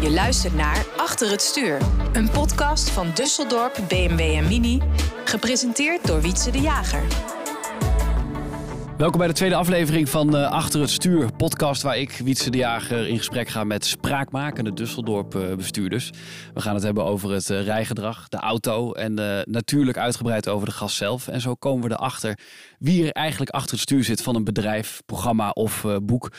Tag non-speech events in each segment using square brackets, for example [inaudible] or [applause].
Je luistert naar Achter het Stuur. Een podcast van Dusseldorp BMW en Mini. Gepresenteerd door Wietse de Jager. Welkom bij de tweede aflevering van uh, Achter het Stuur podcast waar ik, Wietse de Jager, in gesprek ga met spraakmakende Dusseldorp uh, bestuurders. We gaan het hebben over het uh, rijgedrag, de auto en natuurlijk uitgebreid over de gas zelf. En zo komen we erachter wie er eigenlijk achter het stuur zit van een bedrijf, programma of boek.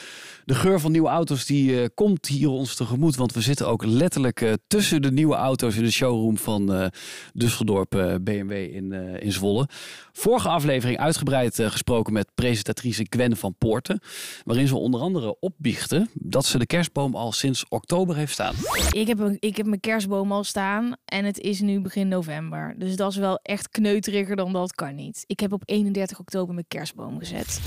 De geur van nieuwe auto's die komt hier ons tegemoet, want we zitten ook letterlijk tussen de nieuwe auto's in de showroom van Dusseldorp BMW in, in Zwolle. Vorige aflevering uitgebreid gesproken met presentatrice Gwen van Poorten. Waarin ze onder andere opbiechten dat ze de kerstboom al sinds oktober heeft staan. Ik heb, een, ik heb mijn kerstboom al staan en het is nu begin november. Dus dat is wel echt kneuteriger dan dat kan niet. Ik heb op 31 oktober mijn kerstboom gezet.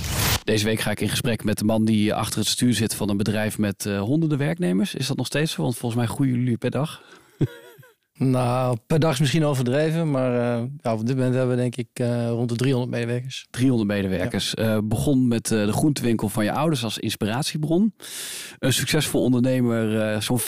Deze week ga ik in gesprek met de man die achter het stuur zit van een bedrijf met uh, honderden werknemers. Is dat nog steeds zo? Want volgens mij groeien jullie per dag. [laughs] Nou, per dag is misschien overdreven, maar uh, ja, op dit moment hebben we denk ik uh, rond de 300 medewerkers. 300 medewerkers. Ja. Uh, begon met de groentewinkel van je ouders als inspiratiebron. Een succesvol ondernemer, zo'n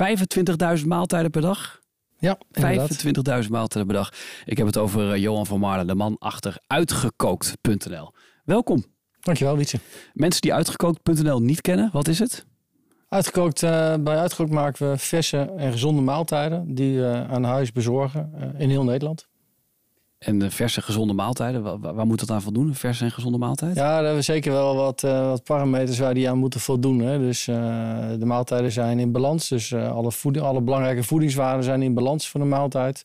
25.000 maaltijden per dag. Ja, 25.000 maaltijden per dag. Ik heb het over Johan van Marlen, de man achter uitgekookt.nl. Welkom. Dankjewel, Wietse. Mensen die uitgekookt.nl niet kennen, wat is het? Uitgekookt, uh, bij Uitgekookt maken we verse en gezonde maaltijden die we aan huis bezorgen uh, in heel Nederland. En de verse gezonde maaltijden, waar, waar, moet dat aan voldoen? Een verse en gezonde maaltijd? Ja, daar hebben we zeker wel wat, wat parameters waar die aan moeten voldoen. Hè. Dus de maaltijden zijn in balans. Dus alle, voeding, alle belangrijke voedingswaarden zijn in balans voor de maaltijd.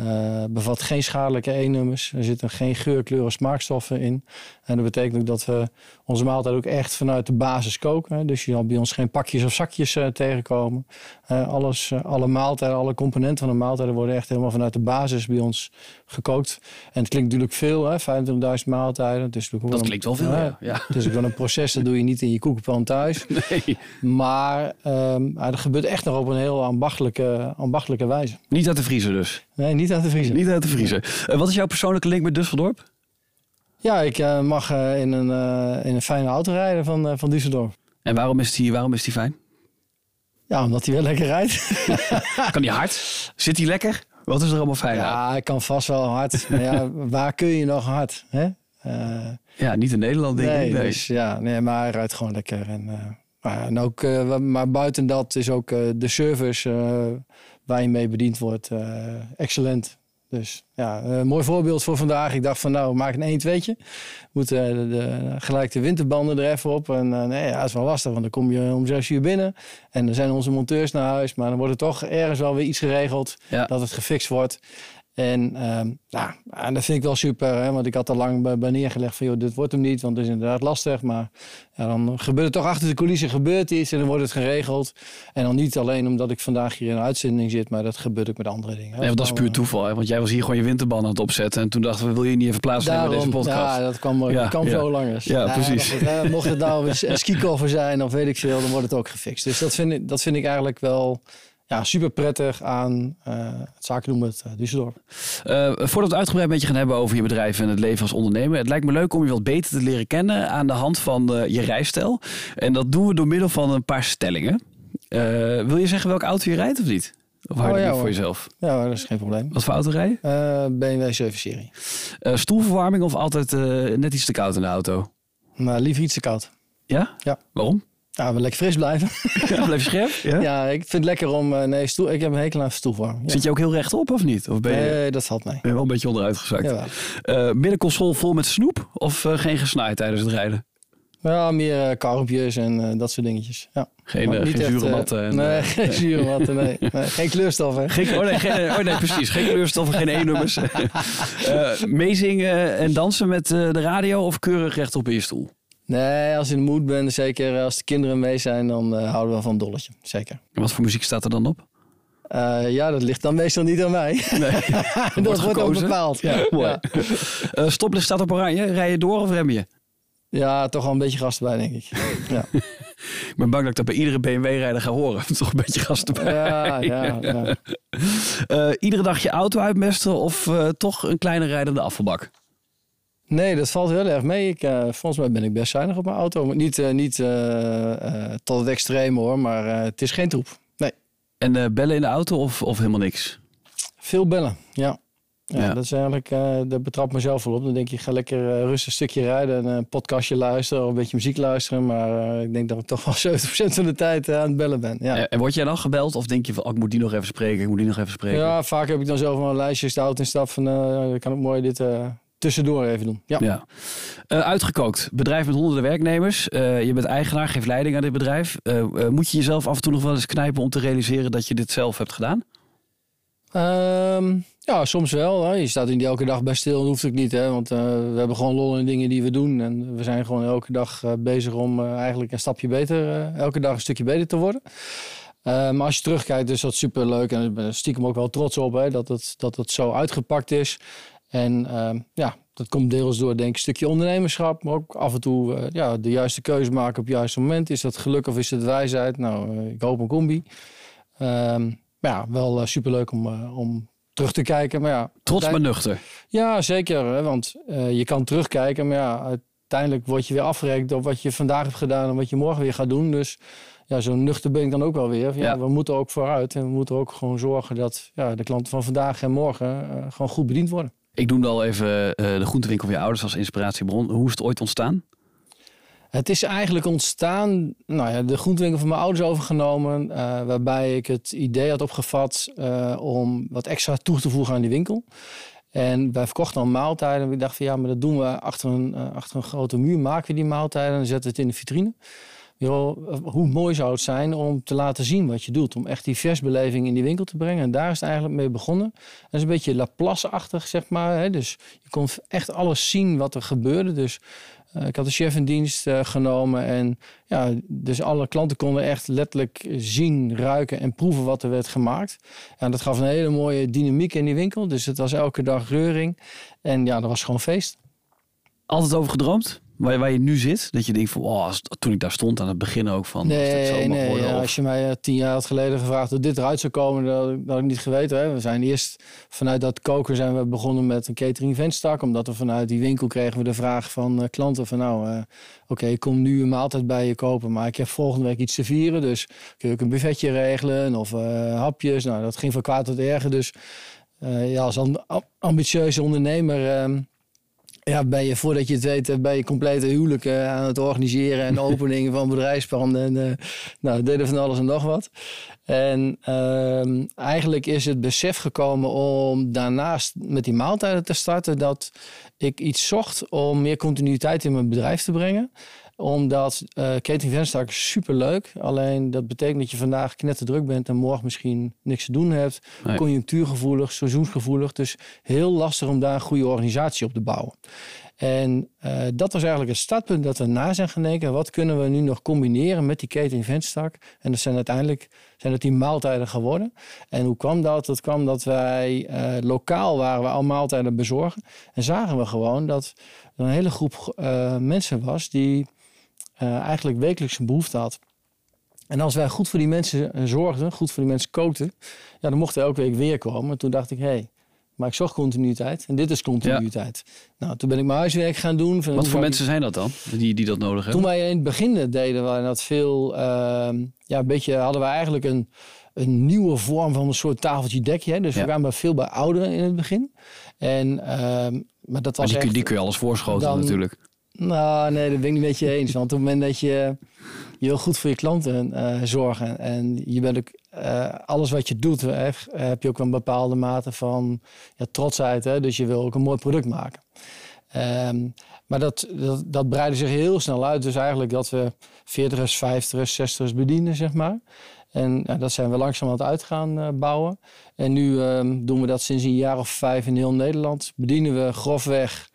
Uh, bevat geen schadelijke E-nummers. Er zitten geen geur, kleur of smaakstoffen in. En dat betekent ook dat we onze maaltijd ook echt vanuit de basis koken. Hè. Dus je zal bij ons geen pakjes of zakjes uh, tegenkomen. Uh, alles, alle maaltijden, alle componenten van de maaltijden worden echt helemaal vanuit de basis bij ons gekookt. En het klinkt natuurlijk veel, 25.000 maaltijden. Dus dat een, klinkt wel veel, ja. ja. Dus wel een proces, dat doe je niet in je koekenpan thuis. [laughs] Nee. Maar um, er gebeurt echt nog op een heel ambachtelijke, ambachtelijke wijze. Niet uit de vriezer dus? Nee, niet uit de vriezer. Niet uit de vriezer. Uh, wat is jouw persoonlijke link met Düsseldorp? Ja, ik uh, mag uh, in, een, in een fijne auto rijden van, van Düsseldorf. En waarom is, die, waarom is die fijn? Ja, omdat hij wel lekker rijdt. [laughs] kan hij hard? Zit hij lekker? Wat is er allemaal fijn Ja, aan? hij kan vast wel hard. maar ja, [laughs] waar kun je nog hard? Hè? ja, niet in Nederland denk nee, ik. Nee, dus, ja, nee, maar hij rijdt gewoon lekker. En, maar, en ook, maar buiten dat is ook de service waar je mee bediend wordt excellent. Dus ja, een mooi voorbeeld voor vandaag. Ik dacht van nou, maak een 1 2 Moet uh, de, de, gelijk de winterbanden er even op. En uh, nee, ja, dat is wel lastig, want dan kom je om 6 uur binnen. En dan zijn onze monteurs naar huis. Maar dan wordt er toch ergens wel weer iets geregeld. Ja. Dat het gefixt wordt. En, um, nou, en dat vind ik wel super, hè, want ik had al lang bij, bij neergelegd van, joh, dit wordt hem niet, want het is inderdaad lastig. Maar ja, dan gebeurt het toch achter de coulissen gebeurt iets en dan wordt het geregeld. En dan niet alleen omdat ik vandaag hier in een uitzending zit, maar dat gebeurt ook met andere dingen. Nee, want dat is puur toeval, hè? want jij was hier gewoon je winterband aan het opzetten en toen dachten we, wil je niet even plaatsnemen bij deze podcast? Ja, dat kwam, Ja, kwam ja. zo langers. Ja, precies. dat- hè, mocht het nou een een skikoffer zijn of weet ik veel, dan wordt het ook gefixt. Dus dat vind ik, dat vind ik eigenlijk wel ja, super prettig aan eh, het zaken doen met uh, Düsseldorf. Uh, voordat we het uitgebreid met je gaan hebben over je bedrijf en het leven als ondernemer. Het lijkt me leuk om je wat beter te leren kennen aan de hand van je rijstijl. En dat doen we door middel van een paar stellingen. Wil je zeggen welke auto je rijdt of niet? Of hou je Oh, ja, voor hoor. jezelf? Ja, dat is geen probleem. Wat voor auto rij je? Eh, BMW 7-serie. Uh, stoelverwarming of altijd net iets te koud in de auto? Maar liever iets te koud. Ja? Ja. Waarom? Ja, we lekker fris blijven. [laughs] Ja, blijf je scherp? Ja? ja, ik vind het lekker om... eh, nee, stoel, ik heb een hekel aan stoelvorm. Ja. Zit je ook heel rechtop of niet? Of ben je Nee, dat valt mee. ben je wel een beetje onderuit gezakt? Uh, middenconsole vol met snoep of uh, geen gesnaaid tijdens het rijden? Ja, meer uh, karpjes en dat soort dingetjes. Ja. Geen, geen echt, zure eh, matten? En, nee, eh, geen zure matten, nee. [laughs] nee. Geen kleurstof, hè? Geen, oh, nee, geen, oh nee, precies. Geen kleurstoffen, geen E-nummers. uh, [laughs] meezingen en dansen met de radio of keurig rechtop in je stoel? Nee, als je in de mood bent, zeker als de kinderen mee zijn, dan uh, houden we van een dolletje. Zeker. En wat voor muziek staat er dan op? Uh, ja, dat ligt dan meestal niet aan mij. Nee, [laughs] dat wordt, wordt ook bepaald. Ja, mooi. Ja. Uh, stoplicht staat op oranje. Rij je door of rem je? Ja, toch wel een beetje gas erbij, denk ik. Ja. [laughs] ik ben bang dat ik dat bij iedere BMW-rijder ga horen. [laughs] toch een beetje gas erbij. Ja, ja, ja. Uh, iedere dag je auto uitmesten of toch een kleine rijdende afvalbak? Nee, dat valt heel erg mee. Ik, uh, volgens mij ben ik best zuinig op mijn auto. Maar niet, uh, niet uh, tot het extreme hoor, maar het is geen troep. Nee. En bellen in de auto of, of helemaal niks? Veel bellen, ja. Ja, dat is eigenlijk, daar betrap mezelf wel op. Dan denk je, ga lekker rustig een stukje rijden en een podcastje luisteren of een beetje muziek luisteren. Maar ik denk dat ik toch wel [laughs] 70% van de tijd aan het bellen ben. Ja. En word jij dan gebeld of denk je van, oh, ik moet die nog even spreken, ik moet die nog even spreken? Ja, vaak heb ik dan zelf een lijstje de auto in stap van, ik kan ook mooi dit tussendoor even doen. Ja. ja. uitgekookt, bedrijf met honderden werknemers. je bent eigenaar, geeft leiding aan dit bedrijf. moet je jezelf af en toe nog wel eens knijpen om te realiseren dat je dit zelf hebt gedaan? Um, ja, soms wel. Hè. Je staat niet elke dag bij stil, dat hoeft ook niet. Hè. Want we hebben gewoon lol in dingen die we doen. En we zijn gewoon elke dag bezig om eigenlijk een stapje beter, elke dag een stukje beter te worden. maar als je terugkijkt, is dat super leuk. En ik ben stiekem ook wel trots op hè, dat, het, dat het zo uitgepakt is. En ehm, ja, dat komt deels door denk ik een stukje ondernemerschap. Maar ook af en toe ja, de juiste keuze maken op het juiste moment. Is dat geluk of is het wijsheid? Nou, ik hoop een combi. Um, maar ja, wel uh, superleuk om, om terug te kijken. Maar ja, Trots maar nuchter. Ja, zeker. Hè, want uh, je kan terugkijken, maar ja, uiteindelijk word je weer afgerekend op wat je vandaag hebt gedaan en wat je morgen weer gaat doen. Dus ja, zo nuchter ben ik dan ook wel weer. Ja, ja, We moeten ook vooruit en we moeten ook gewoon zorgen dat ja, de klanten van vandaag en morgen gewoon goed bediend worden. Ik doe al even de groentewinkel van je ouders als inspiratiebron. Hoe is het ooit ontstaan? Het is eigenlijk ontstaan, nou ja, de groentewinkel van mijn ouders overgenomen, uh, waarbij ik het idee had opgevat uh, om wat extra toe te voegen aan die winkel. En wij verkochten al maaltijden. Ik dacht van ja, maar dat doen we achter een, achter een grote muur. Maken we die maaltijden en zetten het in de vitrine. Hoe mooi zou het zijn om te laten zien wat je doet. Om echt die versbeleving in die winkel te brengen. En daar is het eigenlijk mee begonnen. Dat is een beetje Laplace-achtig, zeg maar. Hè? Dus je kon echt alles zien wat er gebeurde. Dus uh, ik had de chef in dienst uh, genomen en ja, dus alle klanten konden echt letterlijk zien, ruiken en proeven wat er werd gemaakt. En dat gaf een hele mooie dynamiek in die winkel. Dus het was elke dag reuring en ja, dat was gewoon feest. Altijd over gedroomd? Waar, waar je nu zit? Dat je denkt van, oh, toen ik daar stond aan het begin ook van... Nee, zo nee worden, ja, als je mij uh, tien jaar geleden gevraagd hoe dit eruit zou komen, dat, dat had ik niet geweten. Hè. We zijn eerst vanuit dat koken zijn we begonnen met een catering ventstak. Omdat we vanuit die winkel kregen we de vraag van uh, klanten van nou, uh, oké, okay, ik kom nu een maaltijd bij je kopen, maar ik heb volgende week iets te vieren. Dus kun je ook een buffetje regelen of hapjes. Nou, dat ging van kwaad tot erger. Dus ja, als ambitieuze ondernemer ehm, ja, ben je voordat je het weet, eh, ben je complete huwelijken aan het organiseren en [laughs] openingen van bedrijfspanden. En uh, nou, deden van alles en nog wat. En uh, eigenlijk is het besef gekomen om daarnaast met die maaltijden te starten dat ik iets zocht om meer continuïteit in mijn bedrijf te brengen omdat uh, catering Venstrak is super leuk. Alleen dat betekent dat je vandaag knetterdruk bent en morgen misschien niks te doen hebt. Conjunctuurgevoelig, seizoensgevoelig. Dus heel lastig om daar een goede organisatie op te bouwen. En uh, dat was eigenlijk het startpunt dat we na zijn gaan Wat kunnen we nu nog combineren met die catering Venstrak? En dat zijn uiteindelijk zijn het die maaltijden geworden. En hoe kwam dat? Dat kwam dat wij uh, lokaal waren we al maaltijden bezorgen. En zagen we gewoon dat er een hele groep uh, mensen was die eigenlijk wekelijks een behoefte had. En als wij goed voor die mensen eh, zorgden, goed voor die mensen kookten, ja, dan mochten we elke week weer komen. En toen dacht ik, hé, hey, maar ik zocht continuïteit en dit is continuïteit. Nou, toen ben ik mijn huiswerk gaan doen. Van Wat voor mensen zijn dat dan, die, die dat nodig hebben? Toen wij in het begin deden, we dat veel, uh, ja, een beetje hadden we eigenlijk een, een nieuwe vorm van een soort tafeltje dekje. Hè? Dus we kwamen veel bij ouderen in het begin. En, uh, maar dat was maar die, die kun je alles voorschoten dan, natuurlijk. Nou, nee, dat ben ik niet met je eens. Want op het moment dat je, wil goed voor je klanten uh, zorgen en je bent ook, uh, alles wat je doet, uh, heb je ook een bepaalde mate van ja, trotsheid. Hè? Dus je wil ook een mooi product maken. Um, maar dat, dat, dat breidde zich heel snel uit. Dus eigenlijk dat we 40ers, 50ers, 60ers bedienen, zeg maar. En dat zijn we langzaam aan het uit gaan bouwen. En nu um, doen we dat sinds een jaar of vijf in heel Nederland. Bedienen we grofweg uh,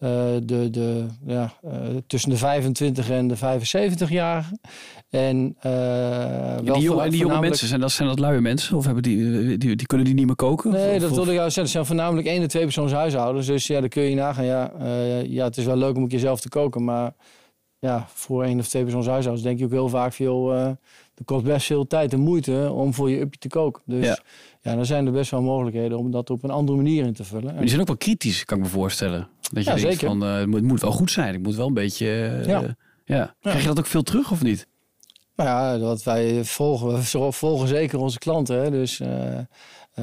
de, de, ja, uh, tussen de 25 en de 75-jarigen. En, uh, ja, die, jonge, en die jonge mensen, zijn dat, zijn dat luie mensen? Of hebben die, die, die kunnen die niet meer koken? Nee, of, dat wilde ik jou zeggen. Het zijn voornamelijk één en twee persoons huishoudens. Dus ja, dan kun je nagaan. Ja, ja, het is wel leuk om een keer zelf te koken. Maar ja, voor één of twee persoons huishoudens denk je ook heel vaak veel... het kost best veel tijd en moeite om voor je upje te koken. Dus ja. ja, dan zijn er best wel mogelijkheden om dat op een andere manier in te vullen. Maar die zijn ook wel kritisch, kan ik me voorstellen. Dat je Ja, denkt zeker. van, eh, het, moet, het moet wel goed zijn. Ik moet wel een beetje... eh, Ja. ja. Krijg je dat ook veel terug of niet? Nou ja, wat wij volgen, we volgen zeker onze klanten. Hè. Dus eh, eh,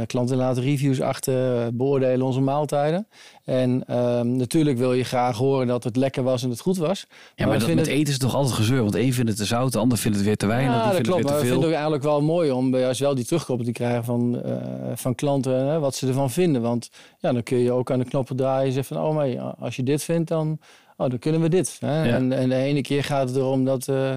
klanten laten reviews achter, eh, beoordelen onze maaltijden. En ehm, natuurlijk wil je graag horen dat het lekker was en het goed was. Ja, maar, dat, met eten is toch altijd gezeur. Want één vindt het te zout, de ander vindt het weer te weinig. Ja, dat vindt klopt. het Maar weer we te vinden veel. het eigenlijk wel mooi om juist wel die terugkoppeling te krijgen van, van klanten. Hè, wat ze ervan vinden. Want ja, dan kun je ook aan de knoppen draaien en zeggen van... oh maar als je dit vindt, dan, oh, dan kunnen we dit. Hè? Ja. En, en de ene keer gaat het erom dat, eh,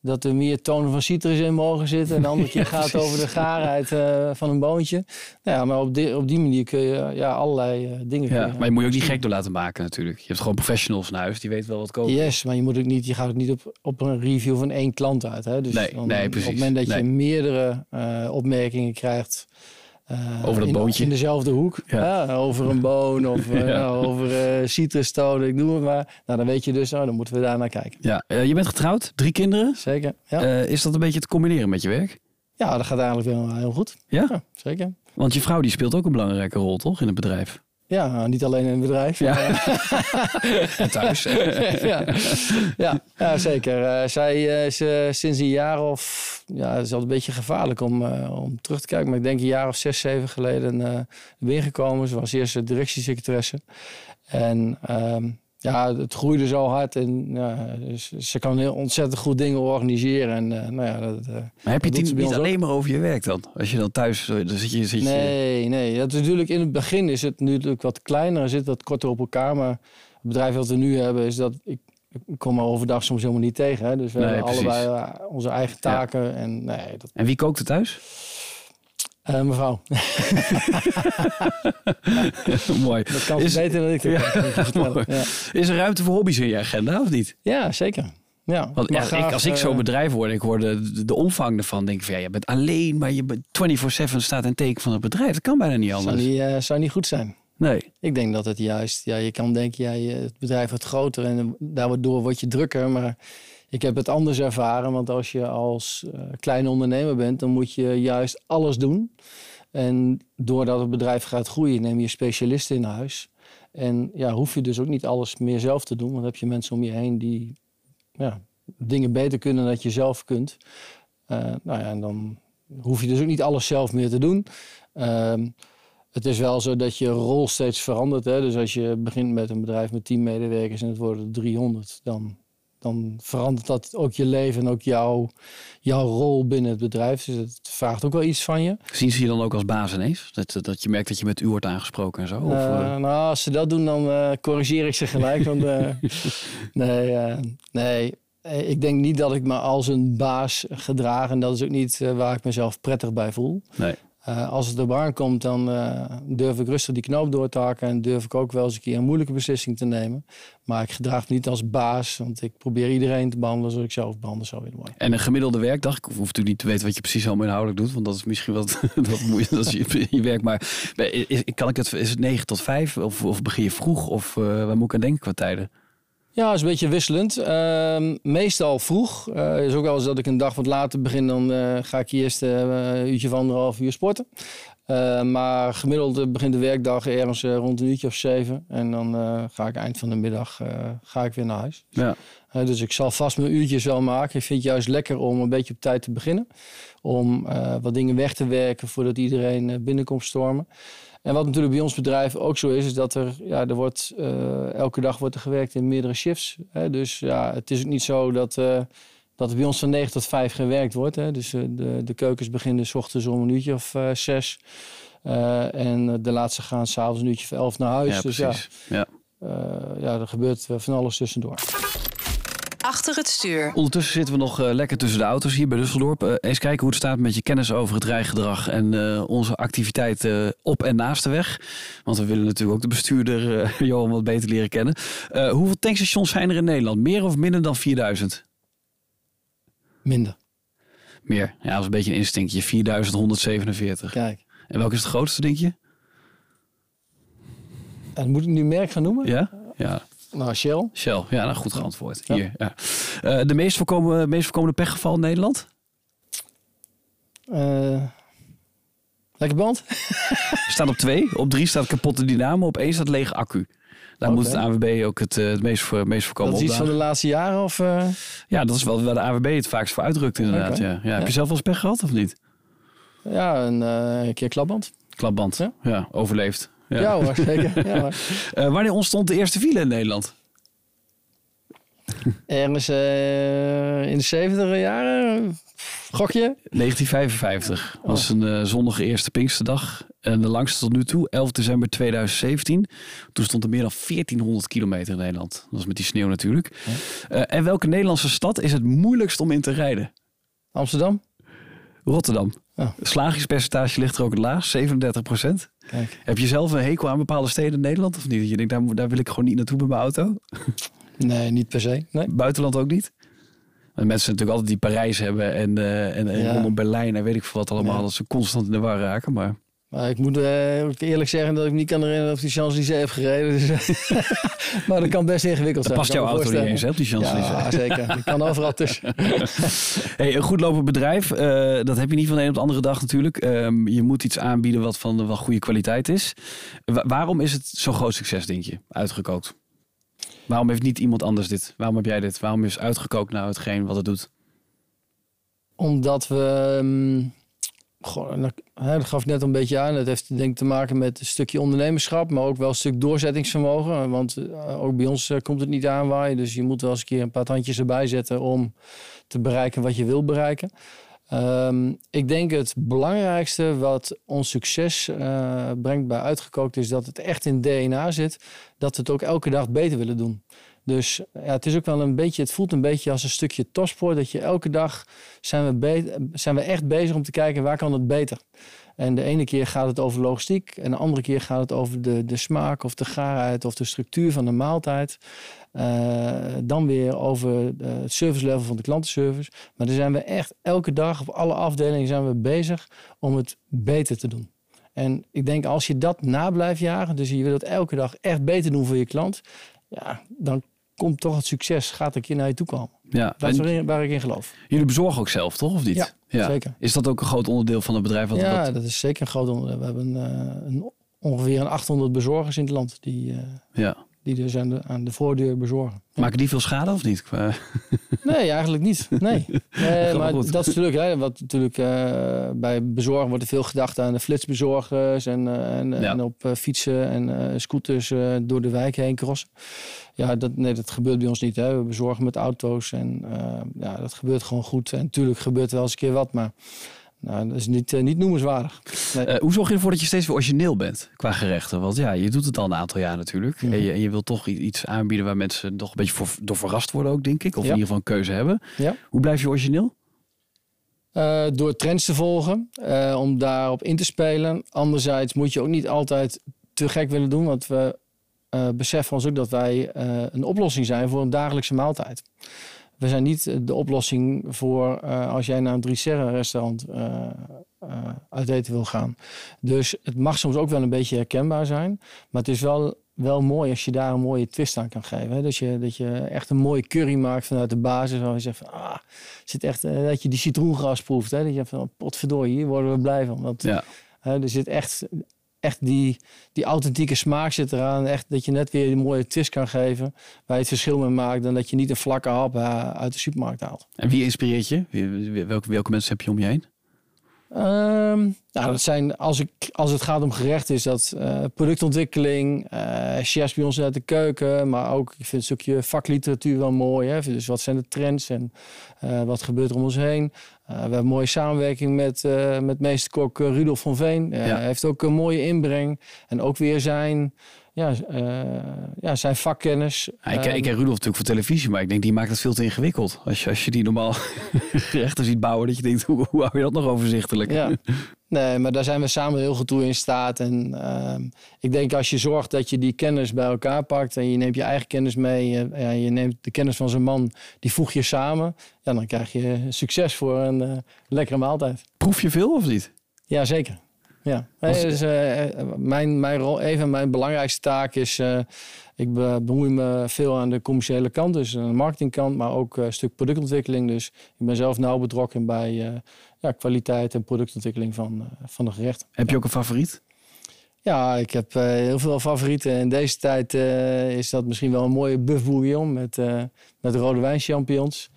dat er meer tonen van citrus in mogen zitten. En de andere [laughs] keer gaat het over de gaarheid eh, van een boontje. Nou ja, maar op die, op die manier kun je ja, allerlei eh, dingen... Ja, maar je moet je ook niet gek door laten maken natuurlijk. Je hebt gewoon professionals in huis, die weten wel wat koken. Yes, maar je, moet ook niet, je gaat ook niet op, op een review van één klant uit. Hè? Dus Nee, dan- nee, precies. Op het moment dat je meerdere opmerkingen krijgt... eh, Over dat in, boontje. In dezelfde hoek. Ja. Over een boon of [laughs] eh, Ja. nou, over eh citrustonen, ik noem het maar. Nou, dan weet je dus, oh, dan moeten we daar naar kijken. Ja, je bent getrouwd, drie kinderen. Zeker. Ja, is dat een beetje te combineren met je werk? ja dat gaat eigenlijk wel heel goed. Ja? Ja, zeker. Want je vrouw die speelt ook een belangrijke rol, toch, in het bedrijf? Ja, niet alleen in het bedrijf. Ja. [laughs] En thuis. [laughs] ja. Ja, ja, zeker. Eh, zij eh, is eh, sinds een jaar of... Ja, het is altijd een beetje gevaarlijk om, eh, om terug te kijken. Maar ik denk een jaar of zes, zeven geleden uh, weer gekomen. Ze was eerst directiesecretaresse. En ehm, ja, het groeide zo hard. En ja, dus ze kan heel ontzettend goed dingen organiseren. En eh, nou ja, dat, eh, Maar heb je dat het niet alleen maar over je werk dan? Als je dan thuis, eh, dan zit je... Zit je Nee, nee. Dat is natuurlijk in het begin is het natuurlijk wat kleiner, zit wat korter op elkaar. Maar het bedrijf wat we nu hebben is dat ik, ik kom er overdag soms helemaal niet tegen. Hè. Dus we Nee, hebben precies. allebei onze eigen taken. En nee, dat, En wie kookt er thuis? Eh, mevrouw, [laughs] Mooi. dat kan Is- beter dan ik. Dat [laughs] Ja. Is er ruimte voor hobby's in je agenda of niet? ja, zeker. Ja, Want graag, ik, als ik zo'n eh, bedrijf word en ik hoor de, de, de omvang ervan, denk ik van ja, je bent alleen, maar je bent 24-7 staat een teken van het bedrijf. Dat kan bijna niet zou anders. niet, eh, zou niet goed zijn. Nee. Ik denk dat het juist, ja, je kan denken, ja, je- het bedrijf wordt groter en daardoor word je drukker. Maar ik heb het anders ervaren, want als je als eh, kleine ondernemer bent, dan moet je juist alles doen. En doordat het bedrijf gaat groeien, neem je specialisten in huis. En ja, hoef je dus ook niet alles meer zelf te doen, want dan heb je mensen om je heen die ja, dingen beter kunnen dan je zelf kunt. Eh, nou ja, en dan hoef je dus ook niet alles zelf meer te doen. Ehm, het is wel zo dat je rol steeds verandert. Hè? Dus als je begint met een bedrijf met 10 medewerkers en het worden er 300, dan, dan verandert dat ook je leven en ook jouw, jouw rol binnen het bedrijf. Dus het vraagt ook wel iets van je. Zien ze je dan ook als baas ineens? Dat, dat je merkt dat je met u wordt aangesproken en zo? Of, Eh, eh, nou, als ze dat doen, dan eh, corrigeer ik ze gelijk. want, [laughs] nee, nee, ik denk niet dat ik me als een baas gedraag. En dat is ook niet waar ik mezelf prettig bij voel. nee. Eh, als het erop aankomt, dan eh, durf ik rustig die knoop door te hakken. En durf ik ook wel eens een keer een moeilijke beslissing te nemen. Maar ik gedraag me niet als baas. Want ik probeer iedereen te behandelen zoals ik zelf behandel. Zo weer mooi. En een gemiddelde werkdag, ik hoef natuurlijk niet te weten wat je precies allemaal inhoudelijk doet, want dat is misschien wat, [laughs] wat moeilijk, dat is je, je werk. Maar is, kan ik het, is het 9 tot 5 of, of begin je vroeg of eh, waar moet ik aan denken qua tijden? Ja, is een beetje wisselend. Ehm, meestal vroeg. Eh is ook wel eens dat ik een dag wat later begin. Dan eh, ga ik eerst eh, een uurtje of anderhalf uur sporten. Maar gemiddeld begint de werkdag ergens rond een uurtje of zeven. En dan ga ik eind van de middag ga ik weer naar huis. Ja. Dus ik zal vast mijn uurtjes wel maken. Ik vind het juist lekker om een beetje op tijd te beginnen. Om wat dingen weg te werken voordat iedereen binnenkomt stormen. En wat natuurlijk bij ons bedrijf ook zo is, is dat er, ja, er wordt, eh, elke dag wordt er gewerkt in meerdere shifts. Hè? Dus ja, het is ook niet zo dat, eh, dat er bij ons van 9 tot 5 gewerkt wordt. Hè? Dus eh, de, de keukens beginnen s ochtends om een uurtje of eh, zes. Eh, en de laatste gaan s'avonds een uurtje of elf naar huis. Ja, dus precies. Ja. ja, eh, ja, er gebeurt van alles tussendoor. Achter het Ondertussen zitten we nog eh, lekker tussen de auto's hier bij Düsseldorp. Eh, eens kijken hoe het staat met je kennis over het rijgedrag en eh, onze activiteiten op en naast de weg. Want we willen natuurlijk ook de bestuurder eh, [laughs] Johan wat beter leren kennen. Eh, hoeveel tankstations zijn er in Nederland? Meer of minder dan 4000? Minder. Meer. Ja, dat is een beetje een instinctje. 4147. Kijk. En welke is het grootste, denk je? En moet ik nu merk gaan noemen? Ja? Ja, Nou, Shell. Shell. Ja, nou goed geantwoord. Ja. Hier, ja. Eh, de meest voorkomende, meest voorkomende pechgeval in Nederland? Eh, lekker band. [laughs] Staat op twee. Op drie staat kapotte dynamo. Op één staat lege accu. Daar moet het AWB ook het, eh, het meest, voor, meest voorkomen Dat is iets van de laatste jaren? Of? Ja, dat is wel waar de AWB het vaakst voor uitdrukt inderdaad. Ja. Ja, Ja. Heb je zelf wel eens pech gehad of niet? Ja, een keer klapband. Klapband. Ja, Ja. overleefd. Ja. Ja, hoor, zeker. Ja, hoor. [laughs] Eh, wanneer ontstond de eerste file in Nederland? Ergens eh, in de 70 jaren, gokje. 1955 was een eh, zonnige eerste Pinksterdag. En de langste tot nu toe, 11 december 2017. Toen stond er meer dan 1400 kilometer in Nederland. Dat was met die sneeuw natuurlijk. En welke Nederlandse stad is het moeilijkst om in te rijden? Amsterdam. Rotterdam. Oh. Het slagingspercentage ligt er ook het laagst, 37 procent. Kijk. Heb je zelf een hekel aan bepaalde steden in Nederland of niet? Dat je denkt, daar, daar wil ik gewoon niet naartoe met mijn auto. [laughs] Nee, niet per se. Nee. Buitenland ook niet? Want mensen natuurlijk altijd die Parijs hebben en, eh, en, en Ja. rondom Berlijn en weet ik veel wat allemaal. Ja. Dat ze constant in de war raken. Maar Maar ik moet eh, eerlijk zeggen dat ik niet kan herinneren of die Champs-Élysées heb gereden. Dus, [laughs] maar dat kan best ingewikkeld dat zijn. past jouw auto niet eens, hè, op die Champs-Élysées. Ja, zeker. Ik kan overal tussen. [laughs] Hey, een goed lopend bedrijf, eh, dat heb je niet van de een op de andere dag natuurlijk. Ehm, je moet iets aanbieden wat van wel goede kwaliteit is. Wa- waarom is het zo'n groot succes, denk je, uitgekookt? Waarom heeft niet iemand anders dit? Waarom heb jij dit? Waarom is uitgekookt nou hetgeen wat het doet? Omdat we... ehm, goh, dat, gaf net een beetje aan. Dat heeft denk ik te maken met een stukje ondernemerschap, maar ook wel een stuk doorzettingsvermogen. Want eh, ook bij ons eh, komt het niet aanwaaien. Dus je moet wel eens een keer een paar tandjes erbij zetten om te bereiken wat je wil bereiken. Ehm, ik denk het belangrijkste wat ons succes eh, brengt bij Uitgekookt is dat het echt in DNA zit. Dat we het ook elke dag beter willen doen. Dus ja, het is ook wel een beetje, het voelt een beetje als een stukje topsport. Dat je elke dag zijn we, zijn we echt bezig om te kijken waar kan het beter. En de ene keer gaat het over logistiek. En de andere keer gaat het over de, de smaak of de gaarheid of de structuur van de maaltijd. Eh, dan weer over eh, het service level van de klantenservice. Maar dan zijn we echt elke dag op alle afdelingen zijn we bezig om het beter te doen. En ik denk als je dat na blijft jagen, dus je wil het elke dag echt beter doen voor je klant, ja, dan komt toch het succes, gaat een keer naar je toe komen. Ja, Dat is waarin- waar ik in geloof. jullie bezorgen ook zelf, toch? Of niet? Ja, zeker. Is dat ook een groot onderdeel van het bedrijf? Wat, ja, wat- dat is zeker een groot onderdeel. We hebben eh, een, ongeveer een 800 bezorgers in het land die, eh, ja. Die dus aan de, aan de voordeur bezorgen. Maken die veel schade of niet? [laughs] Nee, eigenlijk niet. Nee. [laughs] Nee, maar goed. dat is natuurlijk, hè, wat natuurlijk eh, bij bezorgen wordt er veel gedacht aan de flitsbezorgers en, eh, en, Ja. en op eh, fietsen en scooters door de wijk heen crossen. Ja, dat, nee, dat gebeurt bij ons niet. Hè. We bezorgen met auto's en ja, dat gebeurt gewoon goed. En natuurlijk gebeurt er wel eens een keer wat, maar nou, dat is niet, eh, niet noemenswaardig. Nee. Eh, hoe zorg je ervoor dat je steeds weer origineel bent qua gerechten? Want ja, je doet het al een aantal jaar natuurlijk. Mhm. En, je, en je wilt toch iets aanbieden waar mensen toch een beetje voor, door verrast worden ook, denk ik. Of Ja. in ieder geval een keuze hebben. Ja. Hoe blijf je origineel? Eh, door trends te volgen, om daarop in te spelen. Anderzijds moet je ook niet altijd te gek willen doen, want we beseffen ons ook dat wij een oplossing zijn voor een dagelijkse maaltijd. We zijn niet de oplossing voor eh, als jij naar een drie-sterren restaurant eh, eh, uit eten wil gaan. Dus het mag soms ook wel een beetje herkenbaar zijn, maar het is wel, wel mooi als je daar een mooie twist aan kan geven. Hè? Dat, je, dat je echt een mooie curry maakt vanuit de basis, waar je zegt van, ah, zit echt, dat je die citroengras proeft. Hè? Dat je van, potverdorie, hier worden we blij van. Want Ja. er zit echt, echt die, die authentieke smaak zit eraan. Echt dat je net weer een mooie twist kan geven. Waar je het verschil mee maakt. Dan dat je niet een vlakke hap eh, uit de supermarkt haalt. En wie inspireert je? Wie- Welke, welke mensen heb je om je heen? Ehm, nou, dat zijn, als, ik, als het gaat om gerecht, is dat eh, productontwikkeling, eh chefs bij ons uit de keuken, maar ook, ik vind een stukje vakliteratuur wel mooi. Hè? Dus wat zijn de trends en wat gebeurt er om ons heen? Eh, we hebben een mooie samenwerking met, eh met meesterkok eh, Rudolf van Veen. Hij heeft ook een mooie inbreng en ook weer zijn, ja, ja, zijn vakkennis. Ja, ik, ik ken Rudolf natuurlijk voor televisie, maar ik denk die maakt het veel te ingewikkeld. Als je, als je die normaal [laughs] gerechten ziet bouwen, dat je denkt, hoe, hoe hou je dat nog overzichtelijk? Ja. [laughs] Nee, maar daar zijn we samen heel goed toe in staat. En ehm, ik denk als je zorgt dat je die kennis bij elkaar pakt en je neemt je eigen kennis mee, eh, ja, je neemt de kennis van zijn man, die voeg je samen, ja, dan krijg je succes voor een eh, lekkere maaltijd. Proef je veel of niet? Ja, zeker. Ja. Nee, dus, eh, mijn, mijn rol, een van mijn belangrijkste taken is, eh, ik be- bemoei me veel aan de commerciële kant, dus aan de marketingkant, maar ook eh, een stuk productontwikkeling. Dus ik ben zelf nauw betrokken bij ja, kwaliteit en productontwikkeling van, van de gerechten. Heb je ook een favoriet? Ja, ik heb heel veel favorieten. In deze tijd is dat misschien wel een mooie buff bouillon met, met rode wijnchampignons.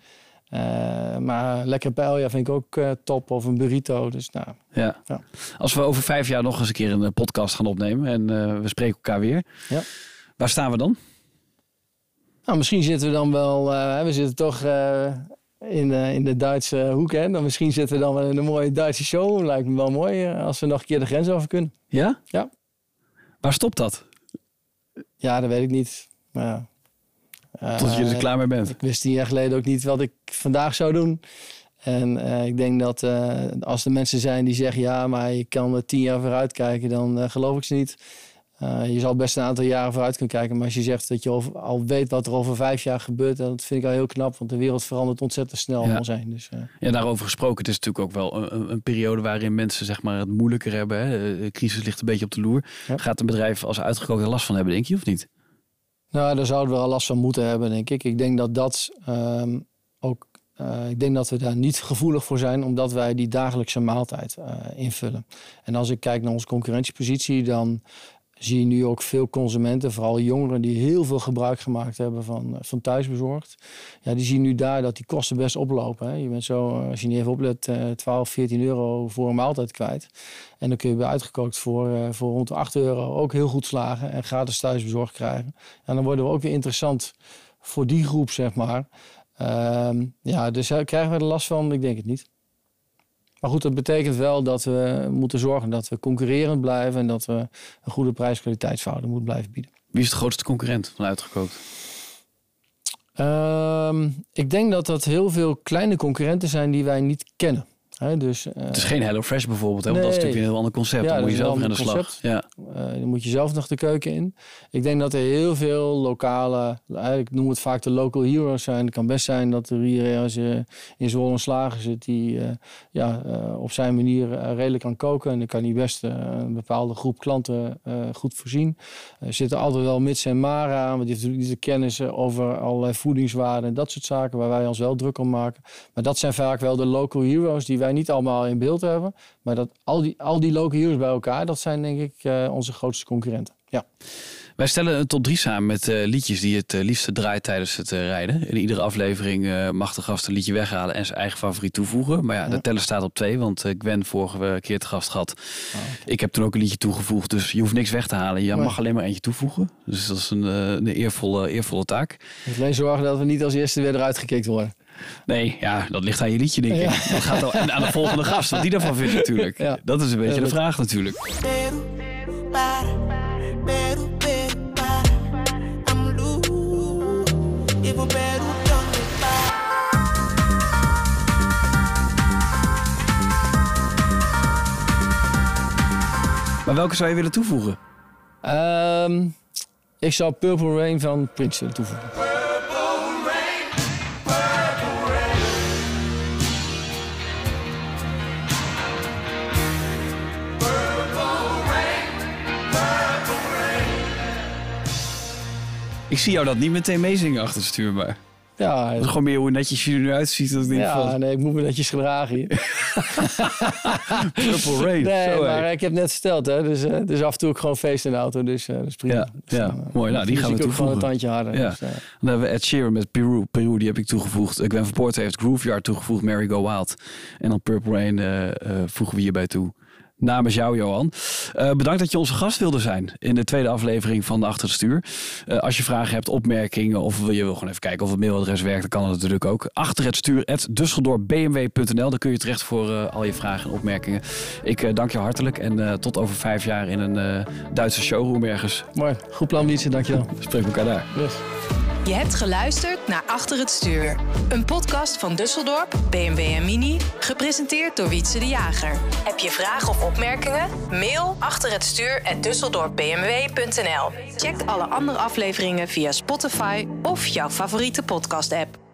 Eh maar lekker paella vind ik ook eh, top. Of een burrito. Dus nou, Ja. Ja. Als we over vijf jaar nog eens een keer een eh, podcast gaan opnemen en we spreken elkaar weer. Ja. Waar staan we dan? nou, misschien zitten we dan wel... we zitten toch in, eh, in de Duitse hoek. Hè? Dan misschien zitten we dan wel in een mooie Duitse show. Lijkt me wel mooi als we nog een keer de grens over kunnen. Ja? Ja. Waar stopt dat? Ja, dat weet ik niet. Maar ja. Tot je er Eh, klaar mee bent. Ik wist tien jaar geleden ook niet wat ik vandaag zou doen. En eh, ik denk dat eh, als er mensen zijn die zeggen... ja, maar je kan er tien jaar vooruit kijken, dan geloof ik ze niet. Je zal best een aantal jaren vooruit kunnen kijken. Maar als je zegt dat je al, al weet wat er over vijf jaar gebeurt... dat vind ik al heel knap. Want de wereld verandert ontzettend snel Ja. heen. Dus, Ja, daarover gesproken. Het is natuurlijk ook wel een- een, een periode waarin mensen zeg maar, het moeilijker hebben. Hè. De crisis ligt een beetje op de loer. Ja. Gaat een bedrijf als uitgekookt er last van hebben, denk je, of niet? Nou, daar zouden we al last van moeten hebben, denk ik. Ik denk dat dat ehm, ook. eh, ik denk dat we daar niet gevoelig voor zijn, omdat wij die dagelijkse maaltijd eh, invullen. En als ik kijk naar onze concurrentiepositie, dan zie je nu ook veel consumenten, vooral jongeren, die heel veel gebruik gemaakt hebben van, eh, van thuisbezorgd. Ja, die zien nu daar dat die kosten best oplopen. Hè. Je bent zo, eh, als je niet even oplet, eh 12, 14 euro voor een maaltijd kwijt. En dan kun je bij uitgekookt voor, eh, voor rond de 8 euro ook heel goed slagen en gratis thuisbezorgd krijgen. En dan worden we ook weer interessant voor die groep, zeg maar. Ehm, ja, dus eh, krijgen we er last van? Ik denk het niet. Maar goed, dat betekent wel dat we moeten zorgen dat we concurrerend blijven en dat we een goede prijs-kwaliteitsverhouding moeten blijven bieden. Wie is de grootste concurrent van uitgekookt? Ehm, ik denk dat dat heel veel kleine concurrenten zijn die wij niet kennen. Dus, eh, Het is geen HelloFresh bijvoorbeeld, hè? want dat is natuurlijk een heel ander concept. Ja, Dan moet je zelf aan de slag. Ja. Eh, dan moet je zelf nog de keuken in. Ik denk dat er heel veel lokale, eigenlijk noemen we het vaak de local heroes zijn. Het kan best zijn dat er hier ergens eh, in Zwolle een slager zit die eh, ja, eh, op zijn manier eh, redelijk kan koken. En dan kan hij best eh, een bepaalde groep klanten eh, goed voorzien. Er zitten altijd wel mits en maren aan, want die heeft natuurlijk niet de kennis eh, over allerlei voedingswaarden en dat soort zaken waar wij ons wel druk om maken. Maar dat zijn vaak wel de local heroes die wij niet allemaal in beeld hebben. Maar dat, al, die, al die local heroes bij elkaar, dat zijn denk ik eh, onze grootste concurrenten. Ja. Wij stellen een top 3 samen met eh, liedjes die het eh, liefste draait tijdens het rijden. In iedere aflevering mag de gast een liedje weghalen en zijn eigen favoriet toevoegen. Maar ja, de teller staat op twee, want Gwen vorige keer te gast gehad. Ik heb toen ook een liedje toegevoegd, dus je hoeft niks weg te halen. Je Nee. mag alleen maar eentje toevoegen. Dus dat is een, een eervolle, eervolle taak. Ik alleen zorgen dat we niet als eerste weer eruit gekikt worden. Nee, ja, dat ligt aan je liedje, denk ik. Ja. Dat gaat al, en aan de volgende gast, wat die daarvan vindt natuurlijk. Ja. Dat is een beetje Ja, de vraag natuurlijk. Maar welke zou je willen toevoegen? Ehm, ik zou Purple Rain van Prince willen toevoegen. Ik zie jou dat niet meteen meezingen achter het stuur, maar... Ja, Het is gewoon meer hoe netjes je er nu uitziet. Dat ik denk ja van, nee, ik moet me netjes gedragen hier. [laughs] Purple Rain. Nee, Zo, maar ik heb net verteld, hè, dus, eh, dus af en toe ook gewoon feest in de auto. Dus dat is prima. Ja, Dus, ja, eh, mooi. Nou, die gaan we ook gewoon een toevoegen. tandje harder. Ja. Dus, Dan hebben we Ed Sheeran met Peru. Peru, die heb ik toegevoegd. Gwen van Poort heeft Grooveyard toegevoegd. Mary Go Wild. En dan Purple Rain voegen we hierbij toe. Namens jou, Johan. Eh, bedankt dat je onze gast wilde zijn in de tweede aflevering van de Achter het Stuur. Eh, als je vragen hebt, opmerkingen of wil je wil gewoon even kijken of het mailadres werkt, dan kan dat natuurlijk ook. Achter het stuur, dusseldorpbmw.nl. Daar kun je terecht voor eh, al je vragen en opmerkingen. Ik dank je hartelijk en tot over vijf jaar in een Duitse showroom ergens. mooi. Goed plan, Wietse. Dankjewel. We spreken elkaar daar. Yes. Je hebt geluisterd naar Achter het Stuur. Een podcast van Dusseldorp, BMW en Mini. Gepresenteerd door Wietse de Jager. Heb je vragen of opmerkingen? Mail achter het stuur Check alle andere afleveringen via Spotify of jouw favoriete podcast app.